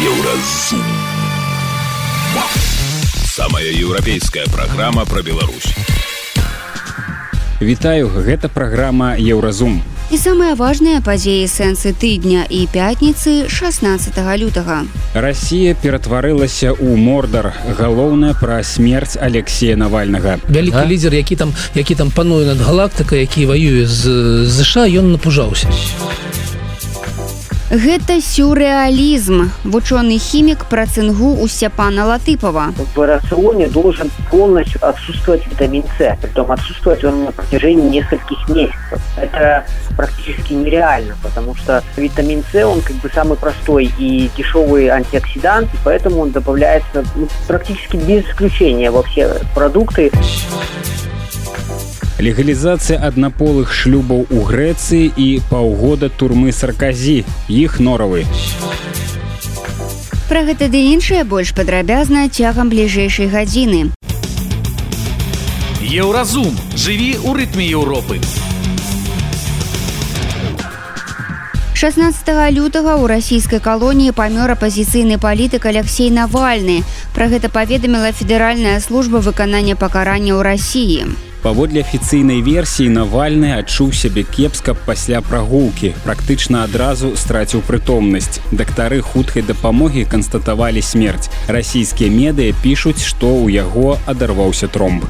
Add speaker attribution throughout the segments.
Speaker 1: Еўразум. Самая еўрапейская праграма пра Беларусь.
Speaker 2: Вітаю, гэта праграма Еўразум.
Speaker 3: І самыя важныя падзеі сэнсы тыдня і пятніцы 16 лютага.
Speaker 2: Расія ператварылася ў мордар. Галоўнае пра смерць Алексея Навальнага.
Speaker 4: Вялікі лідер, які там, які там пануе над галактыкай, які ваюе з ЗША, ён напужаўся.
Speaker 3: Гэта сюрреалізм. Вучоны хімік пра цынгу у Сцяпана Латыпова.
Speaker 5: В рационе должен полностью отсутствовать витамин С. Притом отсутствовать он на протяжении нескольких месяцев. Это практически нереально, потому что витамин С, он как бы самый простой и дешевый антиоксидант, и поэтому он добавляется ну, практически без исключения во все продукты.
Speaker 2: Легалізацыя аднаполых шлюбаў у Грэцыі і паўгода турмы сарказі. Іх норавы.
Speaker 3: Пра гэта ды іншае больш падрабязна цягам бліжэйшай гадзіны.
Speaker 6: Еўразум жыві ў рытме Еўропы.
Speaker 3: 16 лютага ў расійскай калоніі памёр апазіцыйны палітык Алексей Навальны. Пра гэта паведаміла федэральная служба выканання пакарання ў рассіі.
Speaker 2: Паводле афіцыйнай версіі навальны адчуў сябе кепска пасля прагулкі практычна адразу страціў прытомнасць. Дактары хуткай дапамогі канстатавалі смерць. Расійскія медыя пішуць што ў яго адарваўся тромб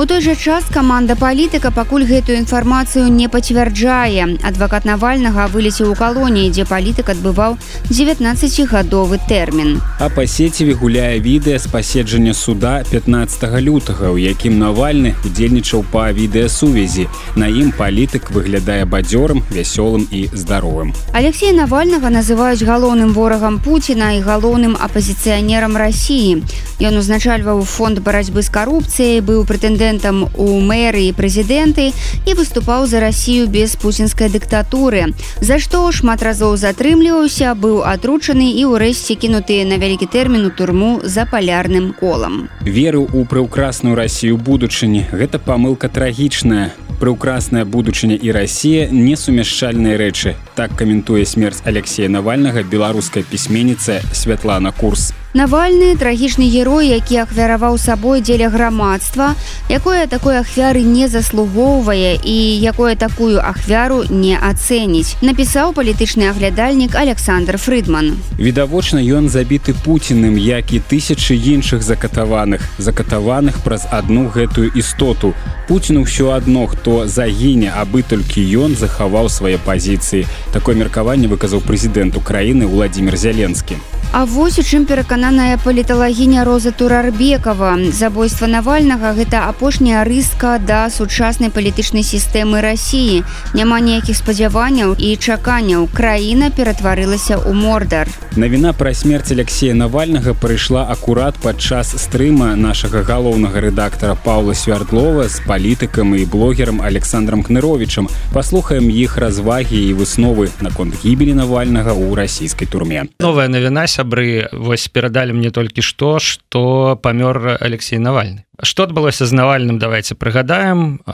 Speaker 3: У той жа час каманда палітыка пакуль гэтую інфармацыю не пацвярджае. Адвакат Навальнага вылецеў у калоніі, дзе палітык адбываў 19гадовы тэрмін.
Speaker 2: А па сеціве гуляе відэа з паседжання суда 15 лютага, у якім Навальны удзельнічаў па відэасувязі. На ім палітык выглядае бадзёрым, вясёлым і здаровым.
Speaker 3: Алексея Навальнага называюць галоўным ворагам Пуціна і галоўным апазіцыянерам рассіі. Ён узначальваў фонд барацьбы з карупцыяй, быў прэтэндэнт прэзідэнтам у мэры і прэзідэнты і выступаў за рассію без пуцінскай дыктатуры за што шмат разоў затрымліваўся быў атручаны і ўрэшце кінуты на вялікі тэрмін у турму за палярным колам
Speaker 2: верыў у прыўкрасную рассію будучыні гэта памылка трагічная прыўкрасная будучыня і Расія несумяшчальныя рэчы так каментуе смерць Алексея навальнага беларуская пісьменніца святлана курс
Speaker 3: Навальны трагічны герой, які ахвяраваў сабой дзеля грамадства, якое такой ахвяры не заслугоўвае і якое такую ахвяру не ацэніць. Напісаў палітычны аглядальнік Александр Фрыдман.
Speaker 2: Відавочна ён забіты пуціным, як і тысячы іншых закатаваных, закатаваных праз адну гэтую істоту. Пуціну ўсё адно, хто загіне, абы толькі ён захаваў свае пазіцыі. Такое меркаванне выказаў прэзідэнт Украіны Владзімир Зяленскі.
Speaker 3: А вось у чым перакананая паліталагіня Роза Турарбекова. Забойства Навальнага гэта апошняя рыска да сучаснай палітычнай сістэмы рассіі. Няма ніякіх спадзяванняў і чаканняў. Краіна ператварылася ў мордар.
Speaker 2: Навіна пра смерць Алексея Навальнага прыйшла акурат падчас стрыма нашага галоўнага рэдактара Паўла Свярдлова з палітыкам і блогерам Александром Кныровичам. Паслухаем іх развагі і высновы наконт гібелі Навальнага ў расійскай турме.
Speaker 7: Новая навіна сябры вось перадалі мне толькі што што памёр Алексей навальны. Что адбылося з навальным давайте прыгадаем.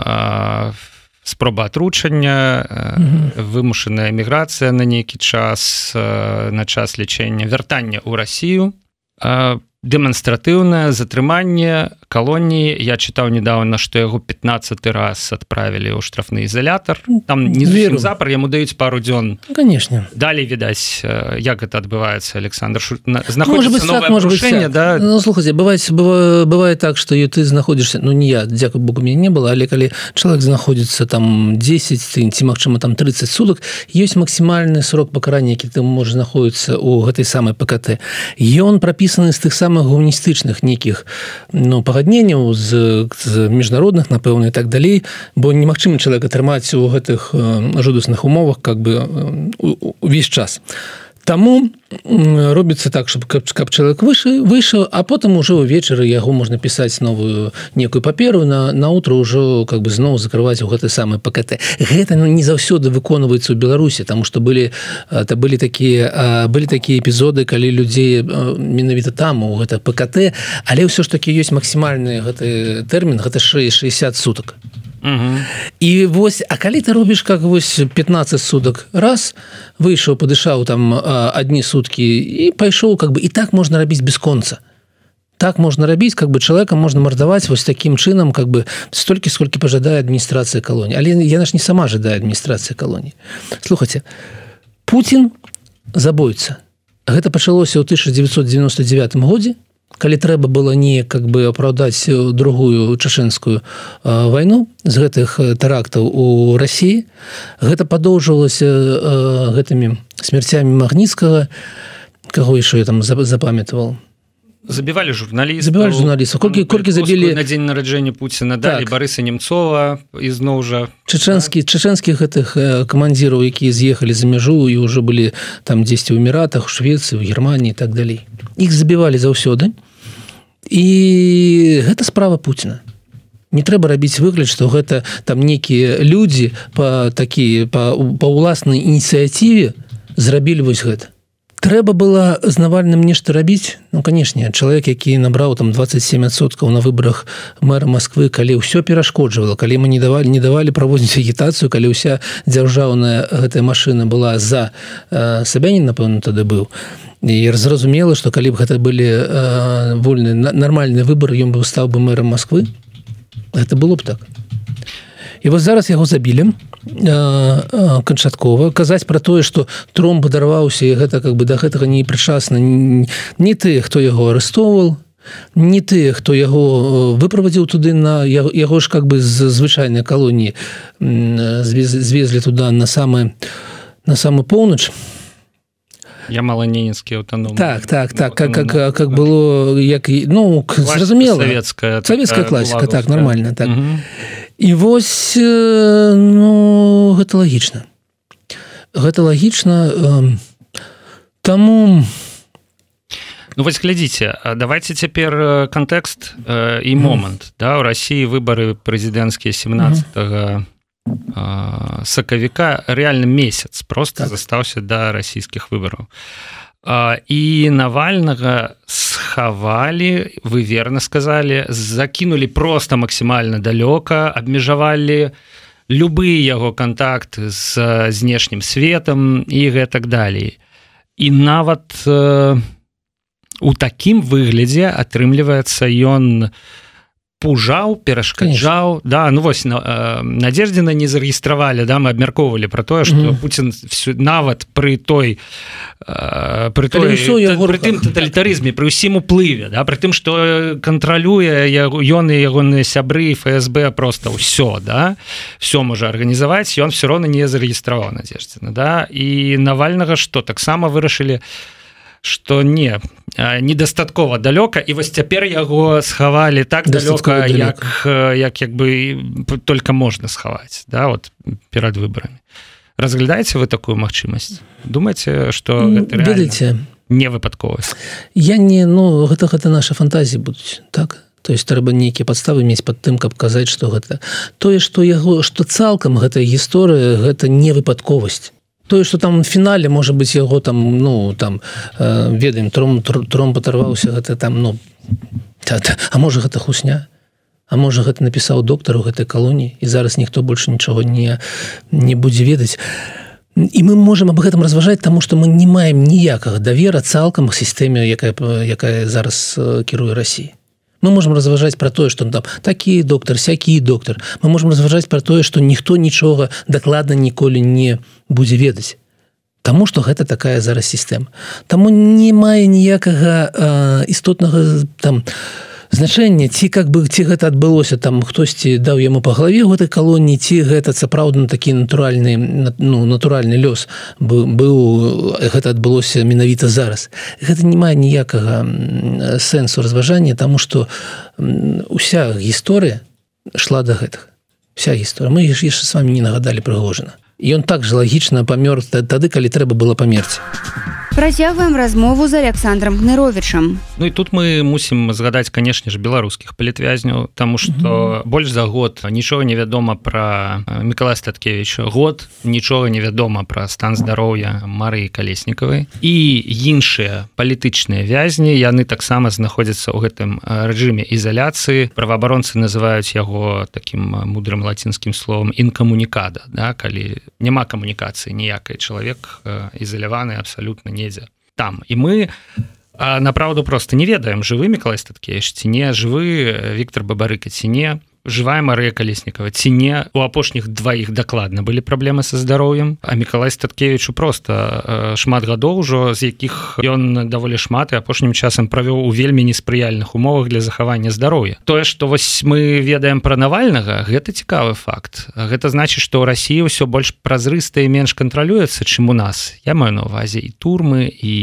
Speaker 7: Спроба атручання вымушаная эміграцыя на нейкі час на час лічэння вяртання ў Росію дэманстратыўнае затрыманне калоніі. Я чытаў недавно што яго 15 раз адправілі ў штрафны ізалятар. Там не веру. запар яму даюць пару дзён.
Speaker 4: Конечно.
Speaker 7: Далей відаць як это адбываецца Александр
Speaker 4: знаходжаэнне да? Ну, слухайте бывает бывает так что ты знаходишься ну не я дзякую Богу мне не было але калі чалавек знаходзіцца там 10 ці магчыма там 30 суток ёсць максімальны срок пакарання які ты можа знаходіцца у гэтай самай ПКТ ён прапісаны з тых самых самых гуманістычных нейкіх ну пагадненняў з, з міжнародных напэўна так далей бо немагчыма чалавек атрымаць у гэтых жудасных умовах как бы увесь час. а Таму робіцца так чтобы каб, каб чалавек выше выйшаў а потым ужо ўвечары яго можна пісаць новую некую паперу на наутро ўжо как бы зноў закрываць у гэты самы пакт гэта ну, не заўсёды выконваецца ў беларусі тому что былі это былі такія былі такія эпізоды калі людзей менавіта там у гэта пкт але ўсё ж таки ёсць максімальны гэты тэрмін гэта 660 суток і вось а калі ты робіш как вось 15 суток раз выйшаў падышаў там одни сутки і пайшоў как бы і так можна рабіць без конца. Так можна рабіць как бы человека можна мардаваць вось таким чынам как бы столькі сколькі пожадае адміністрацыя калоні але яна ж не сама жадае адміністрацыя калоні слухайте Путін забойца гэта пачалося ў 1999 годзе калі трэба было не как бы апраўдаць другую чашэнскую вайну з гэтых тэрактаў у Росіі гэта падоўжвалася гэтымі смерцямі магніцкага каго яшчэ я там запамятавал
Speaker 7: забівалі журналіст
Speaker 4: забівалі журналіста колькі колькі забілі
Speaker 7: на дзень нараджэння Пуціна далі так. барыса немцова ізноў жа
Speaker 4: чачэнскі так? чачэнскіх гэтых камандзіраў якія з'ехалі за мяжу і ўжо былі там дзесьці ў эміратах Швецыі у Геррманіі так далей іх забівалі заўсёды і гэта справа Пуціна не трэба рабіць выгляд што гэта там некія людзі по такі па ўласнай ініцыятыве зрабілі вось гэта трэба было з навальным нешта рабіць. Ну канешне чалавек які набраў там 27соткаў на выборах мэра Москвы калі ўсё перашкоджвала калі мы не давалі не давалі праводзіць агітацыю калі ўся дзяржаўная гэтая машина была за э, сабянін напэўна тады быў. І зразумела что калі б гэта былі э, вольны нармальны выбор ён бы стаў бы мэрам Москвы это было б так і вот зараз яго забілі канчаткова казаць про тое что тром падарваўся і гэта как бы да гэтага не прычасна не ты хто яго арестовал не ты хто яго выправадзіў туды на яго, ж как бы з звычайнай калоніі звезлі туда на самы на самы поўнач.
Speaker 7: Я маланенецкі аўтаном
Speaker 4: так так так как как как было як ну зразумела.
Speaker 7: советская
Speaker 4: советская класіка так нормально так. Угу. І вось ну гэта лагічна. Гэта лагічна таму
Speaker 7: ну вось глядзіце давайте цяпер кантэкст і момант. Да у Росіі выбары прэзідэнцкія 17 -го сакавіка. Реально месяц просто так. застаўся да расійскіх выбараў і навальнага схавалі вы верно сказали закінули просто максімальна далёка абмежавалі любы яго контакты з знешнім светом і гэтак далей і нават э, у такім выглядзе атрымліваецца ён у пужаў перашкаджаў. Да ну вось на, э, надеждзена не зарэгістравалі да мы абмяркоўвалі про тое что mm -hmm. Путін нават при той э, при той пры тым тоталітарызме при ўсім уплыве да при тым что кантралюе ён і ягоныя сябры ФСБ просто ўсё да все можа арганізаваць ён все роўно не зарэгістраваў надеждзена да. І навальнага что таксама вырашылі что не недастаткова далёка і вось цяпер яго схавалі так далёка як як як бы только можна схаваць да вот перад выбарамі. Разглядаеце вы такую магчымасць? Думаце что
Speaker 4: ведаеце.
Speaker 7: Не выпадковасць
Speaker 4: я не ну гэта гэта наша фантазіі будуць так? То есть трэба нейкія падставы мець под тым каб казаць что гэта. Тое что яго что цалкам гэтая гісторыя гэта не выпадковасць тое что там фінале можа быть яго там ну там э, ведаем тром тром паtarваўся гэта там ну та, та, а можа гэта хусня? А можа гэта напісаў доктару гэтай калоніі і зараз ніхто больше нічога не не будзе ведаць. І мы можем об гэтым разважаць тому что мы не маем ніякага давера цалкам сістэме якая якая зараз кіруе Росіі мы можем разважаць про тое что там такі доктор сякі доктор. Мы можем разважаць про тое что ніхто нічога дакладна ніколі не будзе ведаць Таму что гэта такая зараз сістэма. Таму не мае ніякага э, істотнага там не значэнне ці как бы ці гэта адбылося там хтосьці даў яму по галаве гэтай калоніі ці гэта сапраўдна такі натуральны ну натуральны лёс быў гэта адбылося менавіта зараз. Гэта не мае ніякага сэнсу разважання тому что уся гісторыя шла до гэтых вся гісторыя. Мы яшчэ с вами не нагадалі прыгожана. Ён так же лагічна памёр тады калі трэба было памерці. а
Speaker 3: працягваем размову з александром гныровичам
Speaker 7: Ну і тут мы мусім згадаць канешне ж беларускіх палітвязняў тому что mm -hmm. больш за год нічога невядома про міколай статкевич год нічога невядома про стан здароўя Марыі калеснікавай. І іншыя палітычныя вязні яны таксама знаходзяцца ў гэтым рэжыме ізаляцыі. Праваабаронцы называюць яго таким мудрым лацінскім словом інкамунікада да калі няма камунікацыі ніякай. Чалавек ізаляваны абсалютна недзе там. І мы направду просто не ведаем жывы мікалай статкевич ці не жывы Віктор бабарыка ці не жывая Марыя калеснікава ці не у апошніх дваіх дакладна былі праблемы са здароўем а мікалай статкевичу просто э, шмат гадоў ужо з якіх ён даволі шмат і апошнім часам правёў у вельмі неспрыяльных умовах для захавання здароўя тое что вось мы ведаем пра навальнага гэта цікавы факт. Гэта значит что ў Росіі ўсё больш празрыста і менш кантралюецца чым у нас. Я маю на увазе і турмы і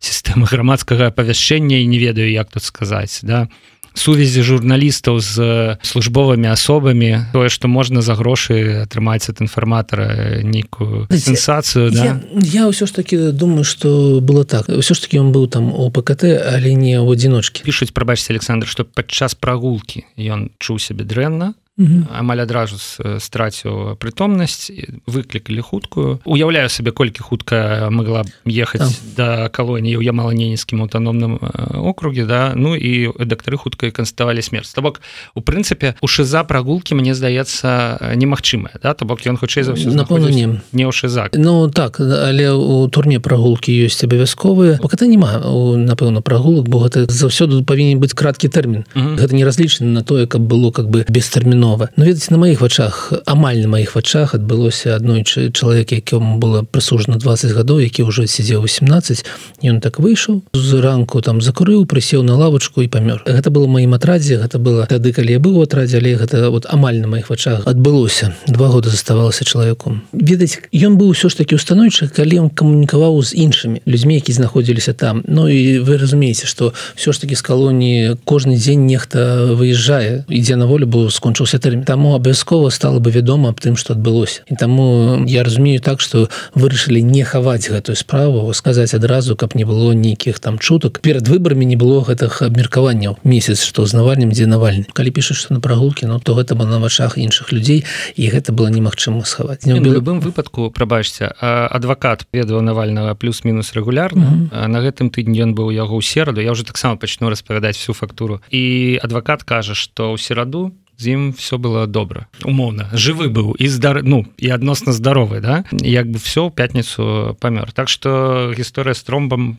Speaker 7: сістэмы грамадскага апавяшчэння і не ведаю як тут сказаць да. і сувязі журналістаў з службовымі асобамі тое што можна за грошы атрымаць ад інфарматара нейкую сенсацыю
Speaker 4: да? я ўсё ж таки думаю что было так ўсё ж таки он быў там у ПКТ але не ў адзіночкі
Speaker 7: пішуць прабачце Александр што падчас прагулкі ён чуў сябе дрэнна амаль адразу страціў прытомнасць выклікалі хуткую. Уяўляю сабе колькі хутка могла ехаць там. да калоніі я маланенецкім аўтаномным округе да? Ну і дактары хуткай канставалі смерць. То бок у прынцыпе у шыза прагулкі мне здаецца немагчымая да? То бок ён хутчэй за ўсё
Speaker 4: напэўна не.
Speaker 7: не ў шызак
Speaker 4: Ну так але у турме прагулкі ёсць абавязковыя. Пока няма напэўна прагулак бо гэта заўсёды павінен быць краткі тэрмін. Гэта не разлічаны на тое каб было как бы без тэрміну нова но ведаце на маіх вачах амаль на маіх вачах адбылося аднойчы чалавек якому было прысужана 20 гадоў які ўжо сидзеў 18 ён так выйшаў з ранку там закурыў прысеў на лавочку і памёр гэта было маім атрадзе гэта было тады калі я быў атрадзе але гэта вот амаль на маіх вачах адбылося два года заставалася чалавеком ведаць ён быў ўсё ж таки устаноўчы калі ён камунікаваў з іншымі людзьмі які знаходзіліся там. Ну і вы разумееце что все ж таки з калоніі кожны дзень нехта выязджае ідзе на волю бо скончыўся тэрмін таму абавязкова стало бы вядома аб тым что адбылося і таму я разумею так что вырашылі не хаваць гэтую справу сказаць адразу каб не было нейкіх там чутак перад выбарамі не было гэтых абмеркаванняў. Месяц что знавальнем дзе навальны. Калі пішаш что на прагулке Ну то гэта было на вачах іншых людзей і гэта было немагчыма схаваць.
Speaker 7: Не в любым выпадку прабачся адвакат ведаў навальнага плюс-мінус рэгулярна. Mm -hmm. на гэтым тыдні ён быў яго ў сераду. Я уже таксама пачну распавядаць всю фактуру. І адвакат кажа что ў сераду з ім все было добра умоўна жывы быў і здар ну і адносна здаровы да? Як бы все ў пятніцу памёр так что гісторыя з тромбам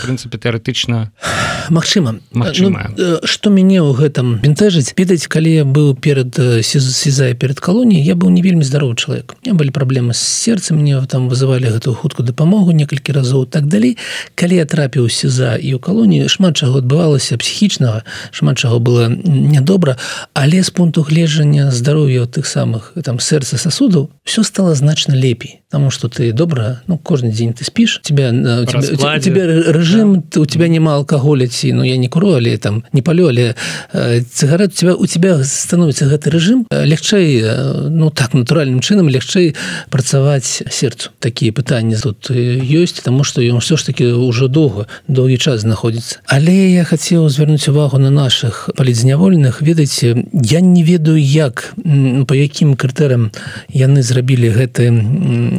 Speaker 7: прынцыпе тэарэтычна
Speaker 4: Мачыма
Speaker 7: Мачыма
Speaker 4: ну, што мяне ў гэтым бінтэжыць ведаць калі я быў перад сезай перед калоніяй я быў не вельмі здаровы чалавек у былі праблемы з сердцем мне там вызывалі гэтую хутку дапамогу некалькі разоў так далей калі я трапіў сеза і ў калоніі шмат чаго адбывалася псіхічнага шмат чаго было нядобра але з пункту гледжання здароўя тых самых там сэрца сасудаў все стало значна лепей. Потому что ты добра ну кожны дзень ты спіш тебя у тебя, у тебя режим да. у тебя няма алкоголя ці ну я не куру але там не палю але цыгарет у тебя у тебя становіцца гэты режим лягчэй ну так натуральным чынам лягчэй працаваць сердцу. Такія пытанні тут ёсць тому что ён все ж таки ўжо доўга доўгі час знаходіцца але я хацеў звярнуць увагу на наших палідзняволеных ведаеце я не ведаю як по якім крытэрам яны зрабілі гэты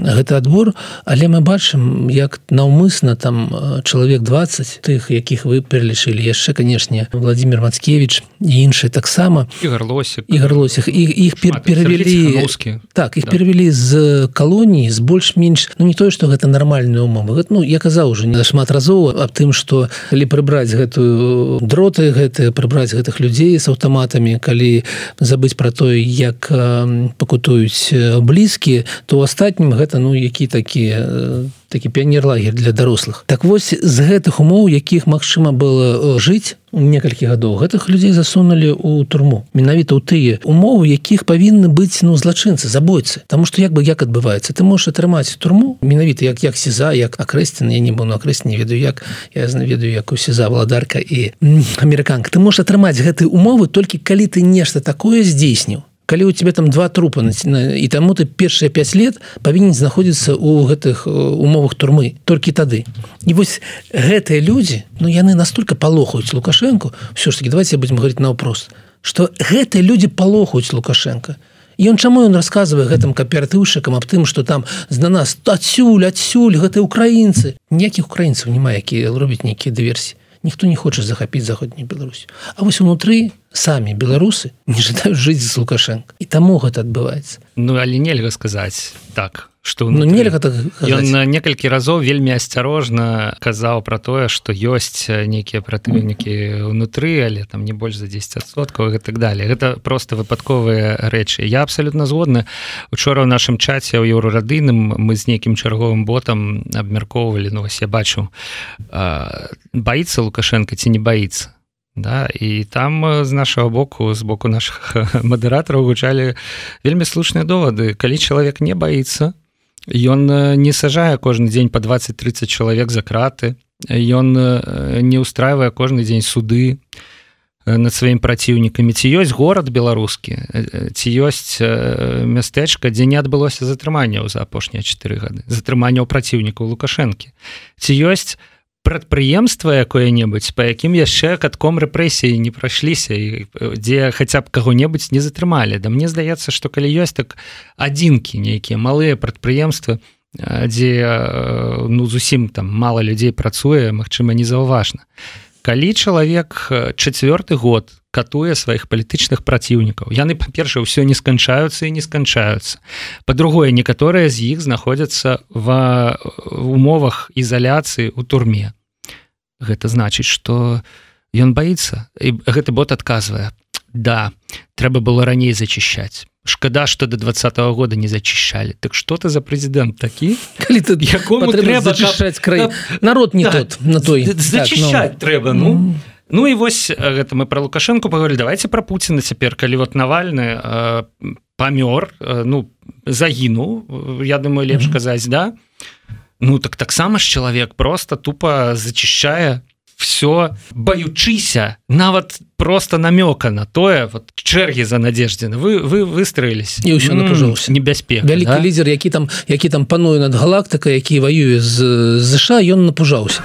Speaker 4: гэты адбор але мы бачым як наўмысна там чалавек 20 тых якіх вы пералічылі яшчэ канешне владимир мацкевич і іншыя таксама.
Speaker 7: Ігарлосик
Speaker 4: ігарлосих і іх перавялі так іх да. перавялі з калоніі з больш-менш ну не тое что гэта нармальная умова ну я казаў уже не шмат разоў аб тым что калі прыбраць гэтую дроты гэты прыбраць гэтых людзей с аўтаматамі калі забыць про тое як пакутуюць блізкі то астатнім гэта ну які такія такі піянерлагер для дарослых. Так вось з гэтых умоў якіх магчыма было жыць некалькі гадоў гэтых людзей засунули у турму. Менавіта ў тыя умовы якіх павінны быць ну злачынцы забойцы. Тому что як бы як адбываецца? Ты можешь атрымаць турму менавіта як як сеза як акрэсцін я не был на акрэс не ведаю як я ведаю як у сеза валадарка і амерыканка. Ты можешь атрымаць гэтай умовы толькі калі ты нешта такое здзейсніў калі у тебе там два трупа і таму ты першыя 5 лет павінен знаходзіцца у гэтых умовах турмы толькі тады. І вось гэтыя людзі Ну яны настолько палохаюць лукашенко все ж таки давайте будем говорить наўпрост что гэтыя людзі палохаюць лукашенко ён чаму ён рассказывае гэтым кааператыўшчыкам аб тым что там на нас адсюль адсюль гэты украінцы ніякіх украінцаў няма якія робяць нейкія дыверсіі ніхто не хоча захапіць заходняй Беларусь. А вось унутры самі беларусы не жадаюць жыць з лукашенко. І таму гэта адбываецца
Speaker 7: Ну але нельга сказаць так что
Speaker 4: ну, нельга так
Speaker 7: ён некалькі разоў вельмі асцярожна казаў про тое что ёсць нейкія праціўнікі унутры але там не больш за 10соткаў і так далее. Гэта просто выпадковыя рэчы я абсолютно згодны учора ў нашым чаце ў еўрарадыным мы з нейкім чарговым ботам абмяркоўвалі ну вось я бачу баится лукашенко ці не баится Да, і там з нашага боку з боку наших мадэратараў гучалі вельмі слушныя довады калі чалавек не баится Ён не сажае кожны дзень по 20-30 чалавек за краты Ён не устраивае кожны дзень суды над сваім праціўнікамі ці ёсць горад беларускі ці ёсць мястэчка дзе не адбылося затрыманняў за апошнія 4 гады затрыманняў праціўнікаў лукашэнкі ці ёсць прадпрыемства якое-небудзь па якім яшчэ катком рэпрэсіі не прайшліся і дзе хаця б каго-небудзь не затрымалі. Да мне здаецца што калі ёсць так адзінкі нейкія малыя прадпрыемствы дзе ну зусім там мала людзей працуе Мачыма незаўважна калі чалавек чацвёрты год катуе сваіх палітычных праціўнікаў. Яны па-перша ўсё не сканчаюцца і не сканчаюцца. Па-другое некаторыя з іх знаходзяцца в умовах ізаляцыі у турме. Гэта значыць что ён баится і гэты бот адказвае да трэба было раней зачищаць шкада что до двадцатого года не зачищали. Так что ты за президент такі
Speaker 4: калі ты якому трэба зачищать край народ не да, тот на той.
Speaker 7: зачищать так, ну... трэба ну. Mm. Ну і вось гэта мы про лукашенко паговорили давайте про Пуціна цяпер калі вот навальны э, памёр э, ну загінуў я думаю лепш казаць да? Ну так таксама ж чалавек просто тупо зачищае все баючыся нават просто намёка на тое вот чэргі за надеждзены вы вы выстроились
Speaker 4: і ўсё напужаўся
Speaker 7: небяспек
Speaker 4: вялікі да? лідер які там які там пануе над галактыка які воюе з ЗША ён напужаўся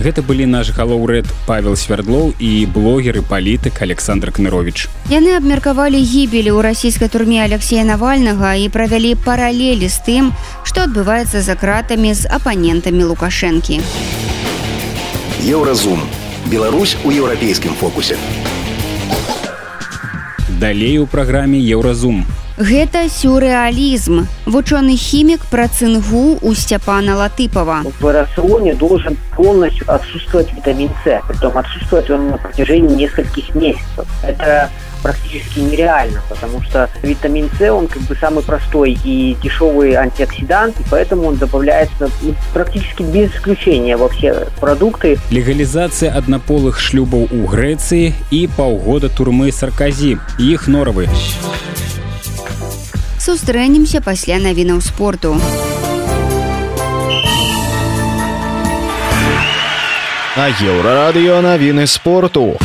Speaker 2: Гэта былі наш галоўрэд Павел свярдлоў і блогеры палітык Александр Кнырович.
Speaker 3: Яны абмеркавалі гібелі ў расійскай турме Алексея Навальнага і правялі паралелі з тым, што адбываецца за кратамі з апанентамі лукашэнкі.
Speaker 1: Еўразум. Беларусь у еўрапейскім фокусе.
Speaker 2: Далей у праграме Еўразум.
Speaker 3: Гэта сюрреалізм. Вучоны хімік пра цынгу у Сцяпана Латыпова.
Speaker 5: В рационе должен полностью отсутствовать витамин С. Притом отсутствовать он на протяжении нескольких месяцев. Это практически нереально, потому что витамин С, он как бы самый простой и дешевый антиоксидант, и поэтому он добавляется ну, практически без исключения во все продукты.
Speaker 2: Легализация однополых шлюбов у Греции и полгода турмы Саркази. Их норовы.
Speaker 3: Сустрэнемся пасля навінаў спорту.
Speaker 8: На еўрарадыё навіны спорту.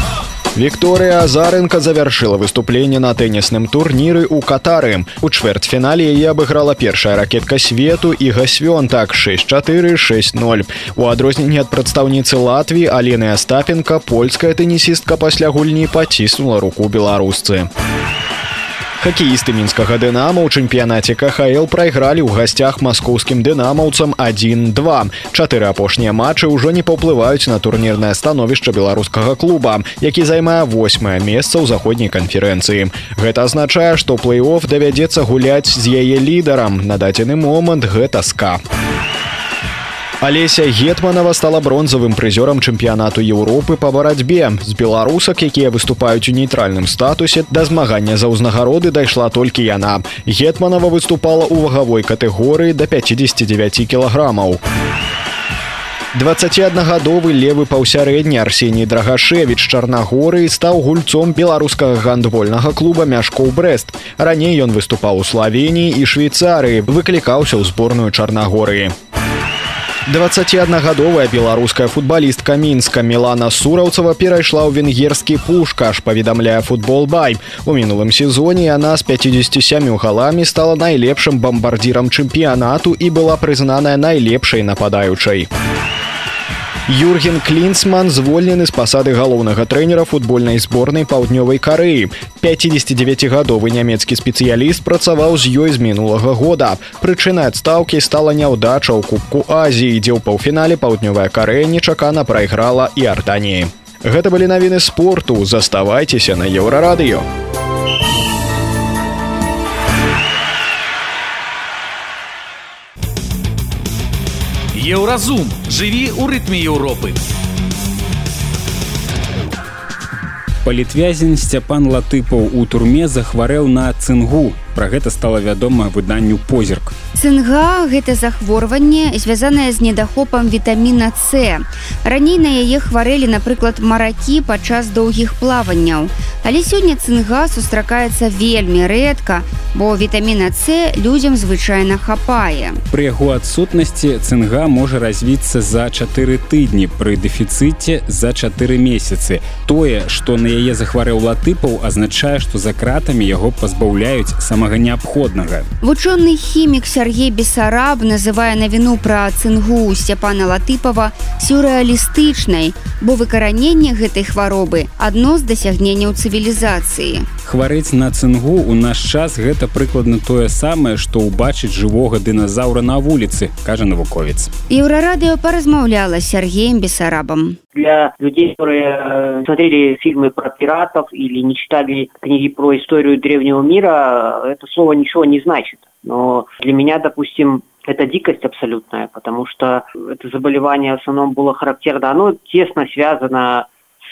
Speaker 8: Вікторыя Азарынка завяршыла выступленне на тэнісным турніры ў катары. У чвэртьфінале яе абыграла першая ракетка свету і гасвён так 6460. У адрозненне ад прадстаўніцы Латвіі Алены Астапенко польская тэнісістка пасля гульні паціснула руку беларусцы. Хакеісты мінскага дынама ў чэмпіянаце КХл прайгралі ў гасцях маскоўскім дынамаўцам 1-2. Чатыры апошнія матчы ўжо не паўплываюць на турнірнае становішча беларускага клуба, які займае восьмае месца ў заходняй канферэнцыі. Гэта азначае, што плэй-офф давядзецца гуляць з яе лідарам. На дадзены момант гэта ска. Алеся гетманова стала бронзавым прызёрам чэмпіянату Еўропы па барацьбе з беларусак якія выступаюць у нейтральным статусе да змагання за ўзнагароды дайшла толькі яна. Гетманова выступала ў вагавой катэгорыі до 59 кілаграмаў. 21гадовы левы паўсярэдні арсеній драгашевич чарнагоры стаў гульцом беларускага гандвольнага клуба мяшкоў брест раней ён выступаў у славении і швейцарыі выклікаўся ў зборную чарнагорыі 21гадовая беларуская футбалістка мінска мілана сураўцава перайшла ў венгерскі пушкаш паведамляе футбол бай у мінулым сезоне яна з 57 галамі стала найлепшым бамбардзірам чэмпіянату і была прызнаная найлепшай нападаючай. у Юрген Клінсман звольнены з пасады галоўнага трэнера футбольнай зборнай паўднёвай карыі. 59гадовы нямецкі спецыяліст працаваў з ёй з мінулага года. Прычынай адстаўкі стала няўдача ў кубку Азіі, дзе ў паўфінале паўднёвая карэя нечакана прайграла і артаніі. Гэта былі навіны спорту, заставайцеся на еўрарадыё.
Speaker 6: Еўразум жыві ў рытме Еўропы.
Speaker 2: Палітвязень Сцяпан Латыпаў у турме захварэў на цынгу. Пра гэта стала вядома выданню позірк.
Speaker 3: Цынга гэта захворванне звязанае з недахопам вітаміна С. Раней на яе хварэлі, напрыклад, маракі падчас доўгіх плаванняў. Але сёння цынга сустракаецца вельмі рэдка, бо вітаміна С людзям звычайна хапае.
Speaker 2: Пры яго адсутнасці цынга можа развіцца за чатыры тыдні пры дэфіцыце за чатыры месяцы. Тое, што на яе захварэў латыпаў, азначае, што за кратамі яго пазбаўляюць самага неабходнага.
Speaker 3: Вучоны хімік Сергей Бесараб называе навіну пра цынгу Сцяпана Латыпава сюррэалістычнай, бо выкараненне гэтай хваробы адно з дасягненняў цывілізацыі.
Speaker 2: Хварэць на цынгу ў наш час гэта прыкладна тое самае, што ўбачыць жывога дыназаўра на вуліцы, кажа навуковец.
Speaker 3: Еўрарадыё паразмаўляла Сергеем Бесарабам.
Speaker 5: Для людей, которые э, смотрели фильмы про пиратов или не читали книги про историю древнего мира, это слово ничего не значит. Но для меня, допустим, это дикость абсолютная, потому что это заболевание в основном было характерно, оно тесно связано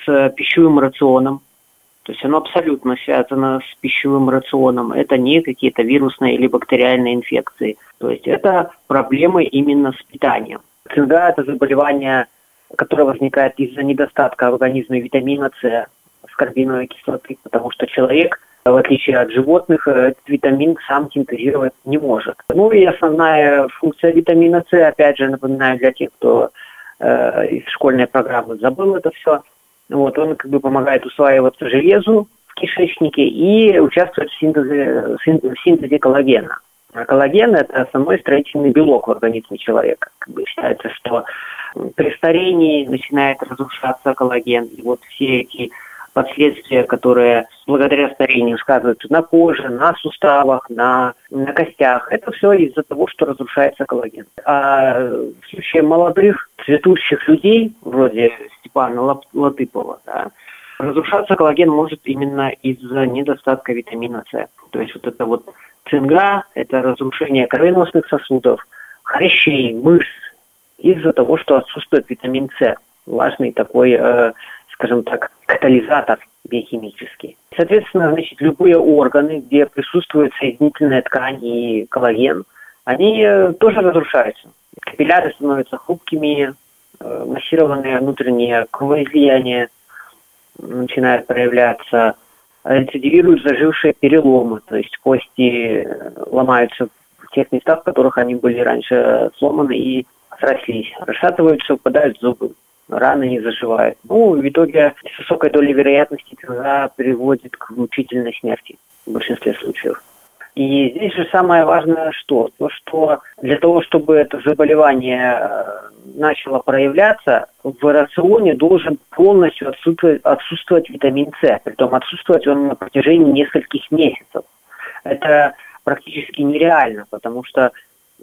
Speaker 5: с пищевым рационом, то есть оно абсолютно связано с пищевым рационом. Это не какие-то вирусные или бактериальные инфекции. То есть это проблемы именно с питанием. Всегда это заболевание, которое возникает из-за недостатка в организме витамина С, аскорбиновой кислоты, потому что человек – в отличие от животных, этот витамин сам синтезировать не может. Ну и основная функция витамина С, опять же, напоминаю для тех, кто э, из школьной программы забыл это все, вот, он как бы помогает усваиваться железу в кишечнике и участвует в синтезе, в синтезе коллагена. А коллаген – это основной строительный белок в организме человека. Как бы считается, что при старении начинает разрушаться коллаген. И вот все эти последствия, которые благодаря старению сказываются на коже, на суставах, на, на костях. Это все из-за того, что разрушается коллаген. А в случае молодых, цветущих людей, вроде Степана Латыпова, да, разрушаться коллаген может именно из-за недостатка витамина С. То есть вот это вот цинга, это разрушение кровеносных сосудов, хрящей, мышц, из-за того, что отсутствует витамин С. Важный такой э, скажем так, катализатор биохимический. Соответственно, значит, любые органы, где присутствует соединительная ткань и коллаген, они э, тоже разрушаются. Капилляры становятся хрупкими, э, массированные внутренние кровоизлияния начинают проявляться, рецидивируют зажившие переломы, то есть кости ломаются в тех местах, в которых они были раньше сломаны и срослись, расшатываются, упадают зубы раны не заживают. Ну, в итоге с высокой долей вероятности это приводит к мучительной смерти в большинстве случаев. И здесь же самое важное что? То, что для того, чтобы это заболевание э, начало проявляться, в рационе должен полностью отсутствовать, отсутствовать витамин С. Притом отсутствовать он на протяжении нескольких месяцев. Это практически нереально, потому что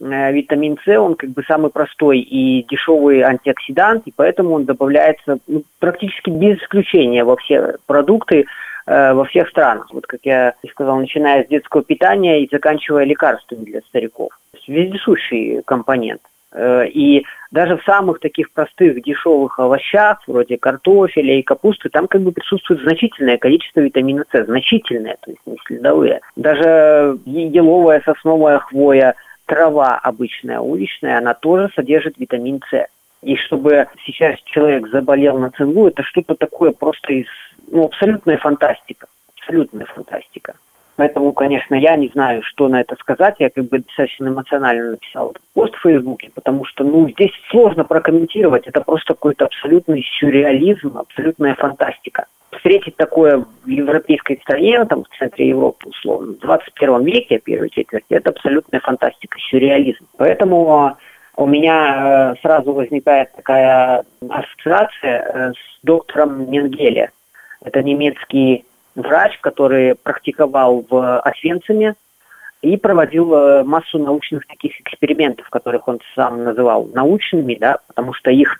Speaker 5: витамин С, он как бы самый простой и дешевый антиоксидант, и поэтому он добавляется ну, практически без исключения во все продукты э, во всех странах. Вот как я сказал, начиная с детского питания и заканчивая лекарствами для стариков. Вездесущий компонент. Э, и даже в самых таких простых дешевых овощах, вроде картофеля и капусты, там как бы присутствует значительное количество витамина С, значительное, то есть не следовые. Даже еловая сосновая хвоя – трава обычная, уличная, она тоже содержит витамин С. И чтобы сейчас человек заболел на цингу, это что-то такое просто из, ну, абсолютная фантастика. Абсолютная фантастика. Поэтому, конечно, я не знаю, что на это сказать. Я как бы достаточно эмоционально написал пост в Фейсбуке, потому что, ну, здесь сложно прокомментировать. Это просто какой-то абсолютный сюрреализм, абсолютная фантастика. Встретить такое в европейской стране, там, в центре Европы, условно, в 21 веке, первой четверти, это абсолютная фантастика, сюрреализм. Поэтому у меня э, сразу возникает такая ассоциация э, с доктором Менгеле. Это немецкий врач, который практиковал в Освенциме и проводил э, массу научных таких экспериментов, которых он сам называл научными, да, потому что их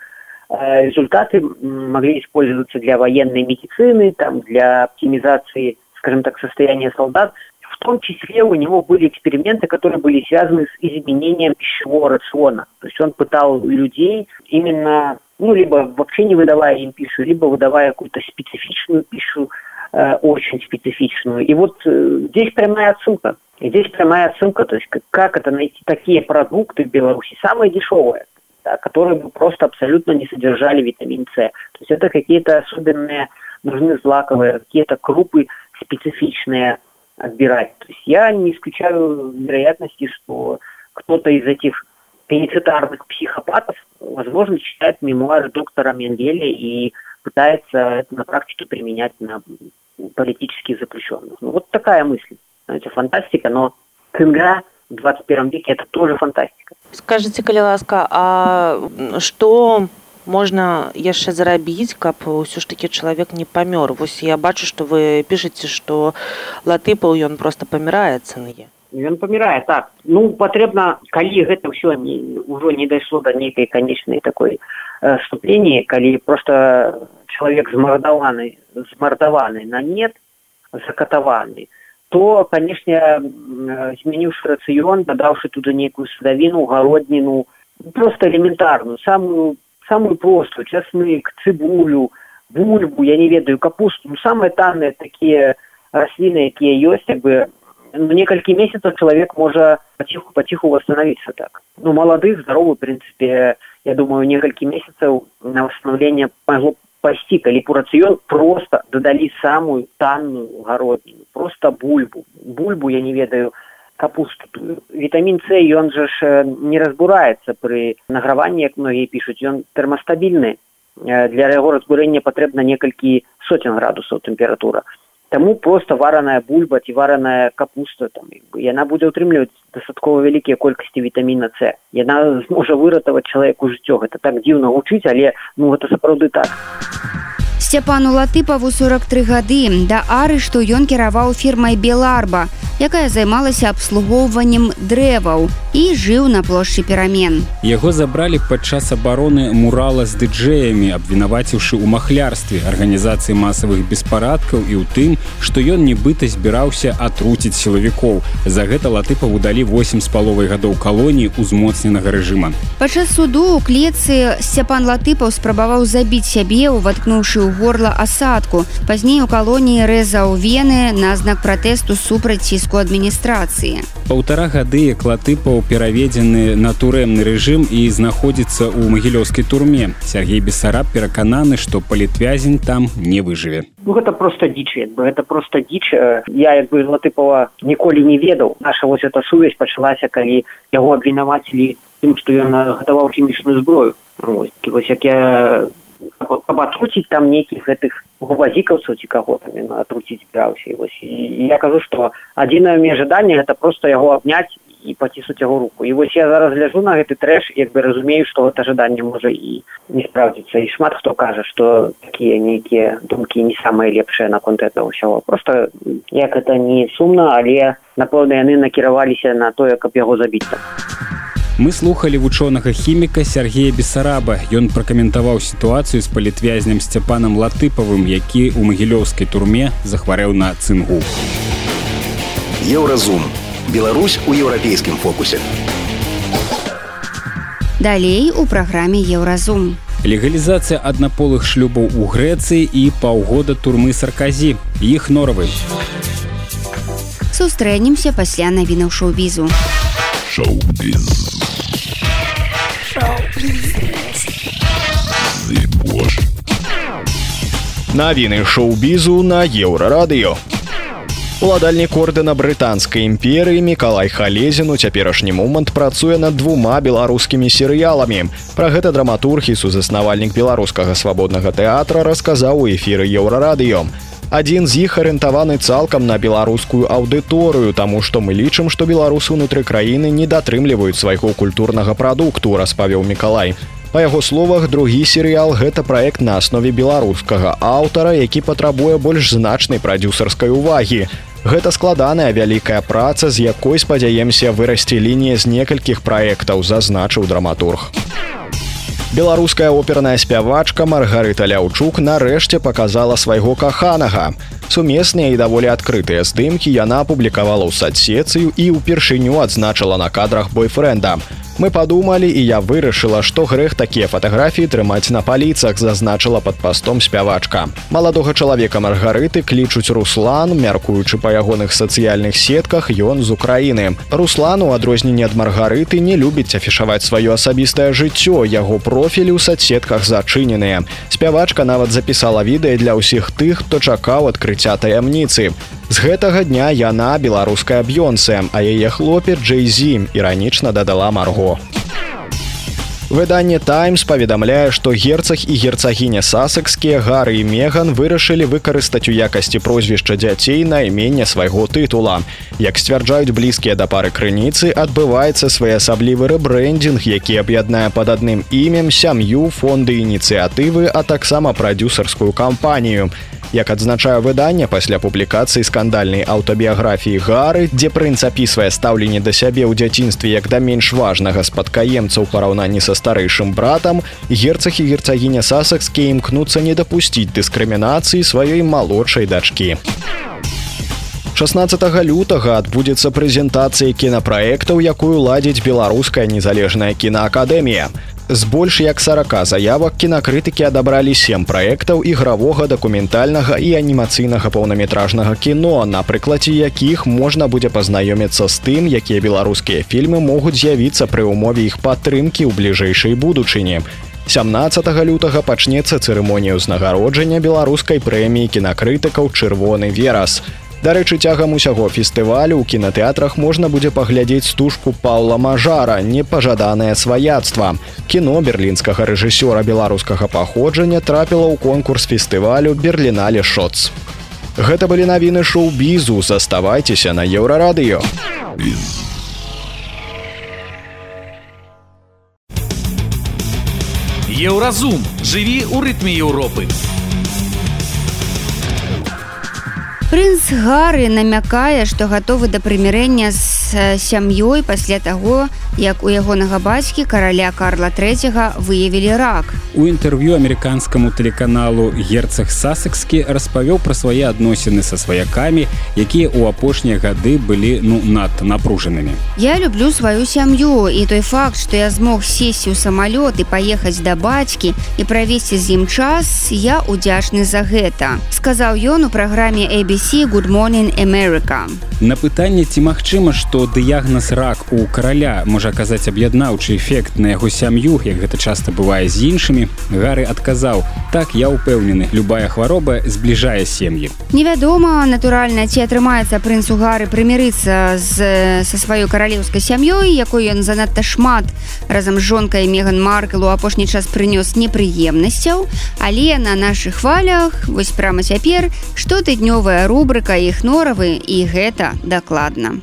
Speaker 5: результаты могли использоваться для военной медицины, там, для оптимизации, скажем так, состояния солдат – в том числе у него были эксперименты, которые были связаны с изменением пищевого рациона. То есть он пытал людей именно, ну, либо вообще не выдавая им пищу, либо выдавая какую-то специфичную пищу, э, очень специфичную. И вот э, здесь прямая отсылка. Здесь прямая отсылка, то есть как, это найти такие продукты в Беларуси, самые дешевые, да, которые бы просто абсолютно не содержали витамин С. То есть это какие-то особенные, нужны злаковые, какие-то крупы специфичные, отбирать. То есть я не исключаю вероятности, что кто-то из этих пеницитарных психопатов, возможно, читает мемуары доктора Менгеля и пытается это на практике применять на политически запрещенных. Ну, вот такая мысль. Знаете, фантастика, но КНГ в 21 веке это тоже фантастика.
Speaker 9: Скажите, калі ласка, а что можна яшчэ зарабіць каб ўсё ж таки чалавек не памёр вось я бачу что вы пішаце что латыпаў ён просто памірае цэнае
Speaker 5: ён памірае так. Ну патрэбна калі гэта ўсё не ўжо не дайшло да нейкай канечнай такой э, ступені калі просто чалавек змардаваны змардаваны на нет закатаваны то канешне змяніўшы рацыён дадаўшы туды нейкую садавіну гародніну просто элементарную самую самую простую часнык цыбулю бульбу я не ведаю капусту ну, самые танные такие раслины якія ёсць як бы ну, некалькі месяцаў чалавек можа паціху паціху восстановиться так. Ну малады здоровы прынцыпе я думаю некалькі месяцаў на восстановление магло пасці калі пурацыён просто дадалі самую танную гародніну просто бульбу. Бульбу я не ведаю капусту. Вітамін с ён жа ж не разбураецца пры награванні як многія пішуць ён тэрмастабільны для яго разбурэння патрэбна некалькі сотен градусаў тэмпература таму просто вараная бульба ці вараная капуста там яна будзе ўтрымліваць дастаткова вялікія колькасці вітаміна с. Яна зможа выратаваць чалавеку жыццё гэта так дзіўна гучыць але ну гэта сапраўды так.
Speaker 3: Сцяпану латыпаву 43 гады да ары што ён кіраваў фірмай беларба якая займалася абслугоўваннем дрэваў і жыў на плошчы перамен.
Speaker 2: Яго забралі падчас абароны мурала з дыджэямі, абвінаваціўшы ў махлярстве арганізацыі масавых беспарадкаў і ў тым, што ён нібыта збіраўся атруціць сілавікоў. За гэта латыпа выдалі 8 з паловай гадоў калоніі ўзмоцненага рэжыма.
Speaker 3: Падчас суду ў клетцы сцяпан латыпаў спрабаваў забіць сябе, уваткнуўшы ў горла асадку. Пазней у калоніі рэзаў вены на знак пратэсту супраць ціску адміністрацыі.
Speaker 2: Паўтара гады клатыпаў пераведзены на турэмны рэжым і знаходзіцца ў магілёўскай турме. Сергей Бесараб перакананы, што палітвязень там не выжыве.
Speaker 5: Ну, гэта просто дзіч бы гэта просто дзіч я як бы латыпова ніколі не ведаў наша вось эта сувязь пачалася калі яго абвінавацілі тым што ён гатаваў хімічную зброю вось, вось як я каб атруціць там нейкіх гэтых губазікаўцаў ці каго там атруціць збіраўся вось і я кажу што адзінае мне жаданне гэта просто яго абняць і паціснуць яго руку і вось я зараз гляжу на гэты трэш як бы разумею што гэта жаданне можа і не спраўдзіцца і шмат хто кажа што такія нейкія думкі не самыя лепшыя наконт этого ўсяго просто як это не сумна але напэўна яны накіраваліся на тое каб яго забіцца
Speaker 2: Мы слухали вучонага хіміка Сергея Бесараба. Ён пракаментаваў сітуацыю з палітвязням сцяпанам латыпавым, які ў магілёўскай турме захварэў на цынгу.
Speaker 1: Еўразум. Беларусь у еўрапейскім фокусе.
Speaker 3: Далей у праграме Еўразум.
Speaker 2: Легалізацыя аднаполых шлюбаў у Грэцыі і паўгода турмы сарказі. Іх норавы.
Speaker 3: Сустрэнемся пасля навінаў шоу-бізу. Шоу-біз.
Speaker 8: Навіны шоу-бізу на еўрарадыё. Уладальнік ордэна брытанскай імперыі Миколай Халезін у цяперашні момант працуе над двума беларускімі серыяламі. Пра гэта драматург і сузаснавальнік беларускага свабоднага тэатра расказаў у эфіры еўрарадыё. Адзін з іх арыентаваны цалкам на беларускую аўдыторыю, таму што мы лічым, што беларусы ўнутры краіны не датрымліваюць свайго культурнага прадукту, распавёў Миколай. Па яго словах другі серыял гэта праект на аснове беларускага аўтара, які патрабуе больш значнай прадюсарскай увагі. Гэта складаная вялікая праца, з якой спадзяемся вырасці лінія з некалькіх праектаў, зазначыў драматург. Беларуская оперная спявачка Маргарыта Ляўчук нарэшце показала свайго каханага. Сумесныя і даволі адкрытыя здымкі яна апублікавала ў садсецыю і ўпершыню адзначыла на кадрах бойфренда. Мы падумалі і я вырашыла, што грэх такія фатаграфіі трымаць на паліцах, зазначыла пад пастом спявачка. Маладога чалавека маргарыты клічуць Руслан, мяркуючы па ягоных сацыяльных сетках ён з Украіны. Руслан у адрозненне ад маргарыты не любіць афішаваць сваё асабістае жыццё, яго профілі ў садсетках зачыненыя. Спявачка нават запісала відэа для ўсіх тых, хто чакаў адкрыцця таямніцы. З гэтага дня яна беларуская б'ёнце, а яе хлопец Джейзі іранічна дадала марго. Выданне Таймс паведамляе, што герцаг і герцагіня сасакскія гары і меган вырашылі выкарыстаць у якасці прозвішча дзяцей на імення свайго тытула. Як сцвярджаюць блізкія да пары крыніцы, адбываецца своеасаблівы рэбрэндинг, які аб'яднае пад адным імем сям'ю фонды ініцыятывы, а таксама прадюсарскую кампанію. Як адзначае выданне пасля публікацыі скандальнай аўтабіяграфіі гары, дзе прынц апісвае стаўленне да сябе ў дзяцінстве як да менш важнага спадкаемца ў параўнанні са старэйшым братам, герцаг і герцагіня сасакскі імкнуцца не дапусціць дыскрымінацыі сваёй малодшай дачкі. 16 лютага адбудзецца прэзентацыя кінапраектаў, якую ладзіць беларуская незалежная кінаакадэмія. З больш як 40 заявак кінакрытыкі адабралі сем праектаў ігравога дакументальнага і анімацыйнага паўнаметражнага кіно, на прыкладзе якіх можна будзе пазнаёміцца з тым, якія беларускія фільмы могуць з'явіцца пры ўмове іх падтрымкі ў бліжэйшай будучыні. 17 лютага пачнецца цырымонія ўзнагароджання беларускай прэміі кінакрытыкаў чырвоны верас. Дарэчы, цягам усяго фестывалю ў кінатэатрах можна будзе паглядзець стужку Паўла Мажара, непажаданае сваяцтва. Кіно берлінскага рэжысёра беларускага паходжання трапіла ў конкурс фестывалю Берлінале Шоц. Гэта былі навіны шоу-бізу, заставайцеся на еўрарадыё.
Speaker 6: Еўразум, жыві ў рытме Еўропы.
Speaker 3: Прынц Гары намякае, што гатовы да прымірэння з сям'ёй пасля таго, як у ягонага бацькі караля Карла III выявілі рак.
Speaker 2: У інтэрв'ю амерыканскаму тэлеканалу герцаг Сасекскі распавёў пра свае адносіны са сваякамі, якія ў апошнія гады былі ну надта напружанымі.
Speaker 3: Я люблю сваю сям'ю і той факт, што я змог сесці ў самалёт і паехаць да бацькі і правесці з ім час, я удзячны за гэта. Сказаў ён у праграме ABC good morning America
Speaker 2: на пытанне ці магчыма што дыягназ рак у караля. Можа аказаць аб'яднаўчы эфект на яго сям'ю як гэта часта бывае з іншымі. Гары адказаў так я ўпэўнены любая хвароба збліжае сем'і
Speaker 3: невядома натуральна ці атрымаецца прынцу гары прымірыцца з са сваёй каралеўскай сям'ёй якой ён занадта шмат разам з жонкай меган маркл у апошні час прынёс непрыемнасцяў. Але на наших хвалях вось прямо цяпер штотыднёвая рубрика іх норавы і гэта дакладна.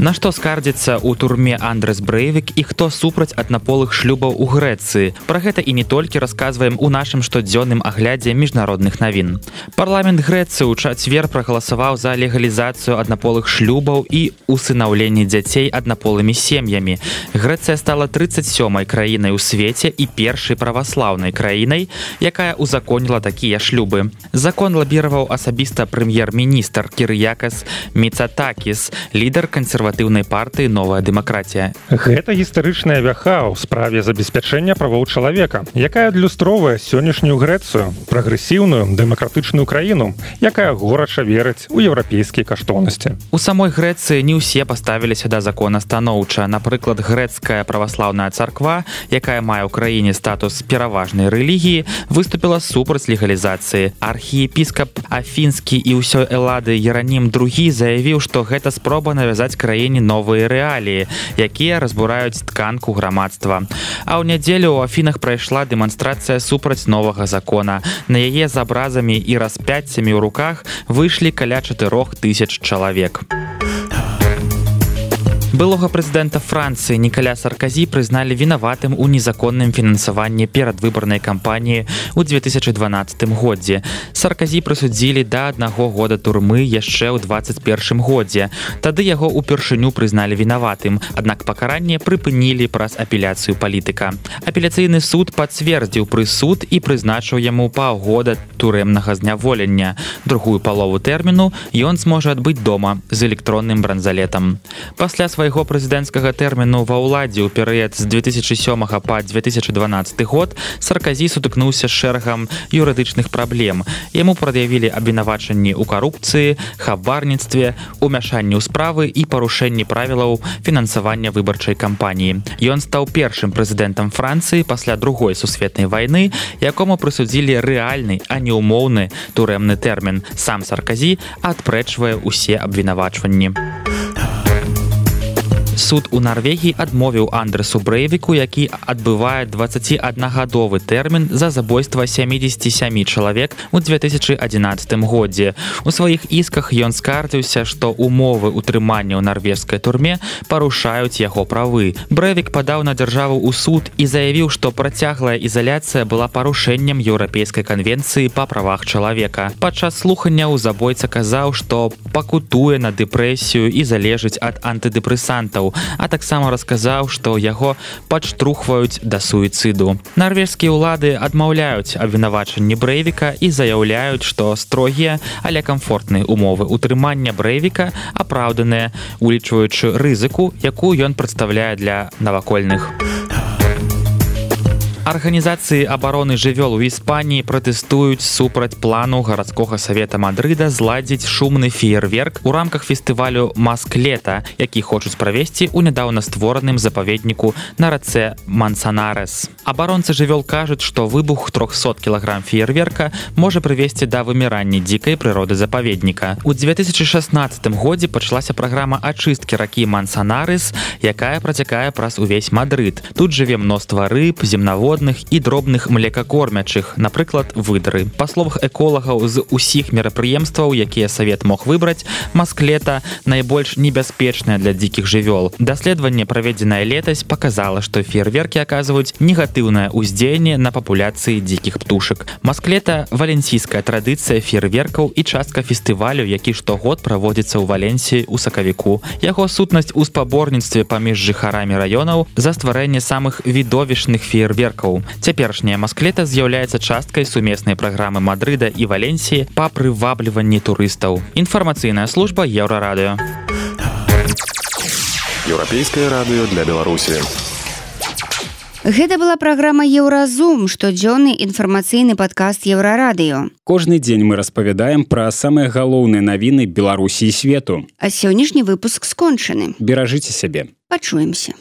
Speaker 10: На што скардзіцца ў турме Андрес Брэйвік і хто супраць аднаполых шлюбаў у Грэцыі. Пра гэта і не толькі расказваем у нашым штодзённым аглядзе міжнародных навін. Парламент Грэцыі ў чацвер прагаласаваў за легалізацыю аднаполых шлюбаў і усынаўленне дзяцей аднаполымі сем'ямі. Грэцыя стала 37 краінай у свеце і першай праваслаўнай краінай, якая узаконіла такія шлюбы. Закон лабіраваў асабіста прэм'ер-міністр Кірыякас Мецатакіс, лідар кансерва кансерватыўнай партыі новая дэмакратія
Speaker 11: гэта гістарычная вяха ў справе забеспячэння правоў чалавека якая адлюстроўвае сённяшнюю грэцыю прагрэсіўную дэмакратычную краіну якая горача верыць у еўрапейскія каштоўнасці.
Speaker 10: У самой грэцыі не ўсе паставіліся да закона станоўча напрыклад грэцкая праваслаўная царква якая мае ў краіне статус пераважнай рэлігіі выступила супраць легалізацыі. Архіепіскап афінскі і ўсё элады еранім другі заявіў што гэта спроба навязаць краіне новыя рэаліі якія разбураюць тканку грамадства. А ў нядзелю у афінах прайшла дэманстрацыя супраць новага закона. На яе з абразамі і распяццямі ў руках выйшлі каля чатырох тысяч чалавек былога прэзідэнта францыі нікаля сарказі прызналі вінаватым у незаконным фінансаванні перадвыбарнай кампаніі ў 2012 годзе. Сарказі прысудзілі да аднаго года турмы яшчэ ў 21 годзе. Тады яго упершыню прызналі вінаватым аднак пакаранне прыпынілі праз апеляцыю палітыка. Апеляцыйны суд пацвердзіў прысуд і прызначыў яму паўгода турэмнага зняволення. Другую палову тэрміну ён зможа адбыць дома з электронным бранзалетам. Пасля свайго свайго прэзідэнцкага тэрміну ва ўладзе ў перыяд з 2007 па 2012 год сарказі сутыкнуўся шэрагам юрыдычных праблем. Яму прад'явілі абвінавачанні ў карупцыі хабарніцтве умяшанні ў справы і парушэнні правілаў фінансавання выбарчай кампаніі. Ён стаў першым прэзідэнтам францыі пасля другой сусветнай вайны якому прысудзілі рэальны а не умоўны турэмны тэрмін. Сам сарказі адпрэчвае ўсе абвінавачванні суд у Нарвегіі адмовіў Андресу Брэйвіку, які адбывае 21гадовы тэрмін за забойства 77 чалавек у 2011 годзе. У сваіх ісках ён скардзіўся, што умовы ўтрымання ў нарвежскай турме парушаюць яго правы. Брэвік падаў на дзяржаву ў суд і заявіў, што працяглая ізаляцыя была парушэннем еўрапейскай канвенцыі па правах чалавека. Падчас слуханняў забойца казаў, што пакутуе на дэпрэсію і залежыць ад антыдэпрэсантаў а таксама расказаў што яго падштрухваюць да суіцыду. Нарвежскія ўлады адмаўляюць абвінавачанні брэйвіка і заяўляюць што строгія але комфортныя умовы утрымання брэйвіка апраўданыя улічваючы рызыку якую ён прадстаўляе для навакольных. у арганізацыі абароны жывёл у іспаніі пратэстуюць супраць плану гарадскога савета мадрыда зладзіць шумны феерверк у рамках фестывалю масклета які хочуць правесці ў нядаўна створаным запаведніку на рацэ мансанарес абаронцы жывёл кажуць што выбух 300 кілаграм феерверка можа прывесці да вымірання дзікай прыроды запаведніка. У 2016 годзе пачалася праграма ачысткі ракі мансанарес якая працякае праз увесь мадрыд. Тут жыве мноства рыб земнавод земнаводных і дробных млекакормячых напрыклад выдары па словах эколагаў з усіх мерапрыемстваў якія савет мог выбраць масклета найбольш небяспечная для дзікіх жывёл. Даследаванне праведзенае летась показала што фейерверкі аказваюць негатыўнае ўздзеянне на папуляцыі дзікіх птушак. Масклета валенсійская традыцыя фейерверкаў і частка фестывалю які штогод праводзіцца ў валенсіі у сакавіку. Яго сутнасць у спаборніцтве паміж жыхарамі раёнаў за стварэнне самых відовішных фейерверкаў ракаў. Цяперашняя масклета з'яўляецца часткай сумеснай праграмы Мадрыда і Валенсіі па прывабліванні турыстаў. Інфармацыйная служба еўрарадыё.
Speaker 1: Еўрапейскае радыё для Беларусі.
Speaker 3: Гэта была праграма Еўразум, штодзённы інфармацыйны падкаст еўрарадыё.
Speaker 2: Кожны дзень мы распавядаем пра самыя галоўныя навіны Беларусі і свету.
Speaker 3: А сённяшні выпуск скончаны.
Speaker 2: Беражыце сябе.
Speaker 3: Пачуемся.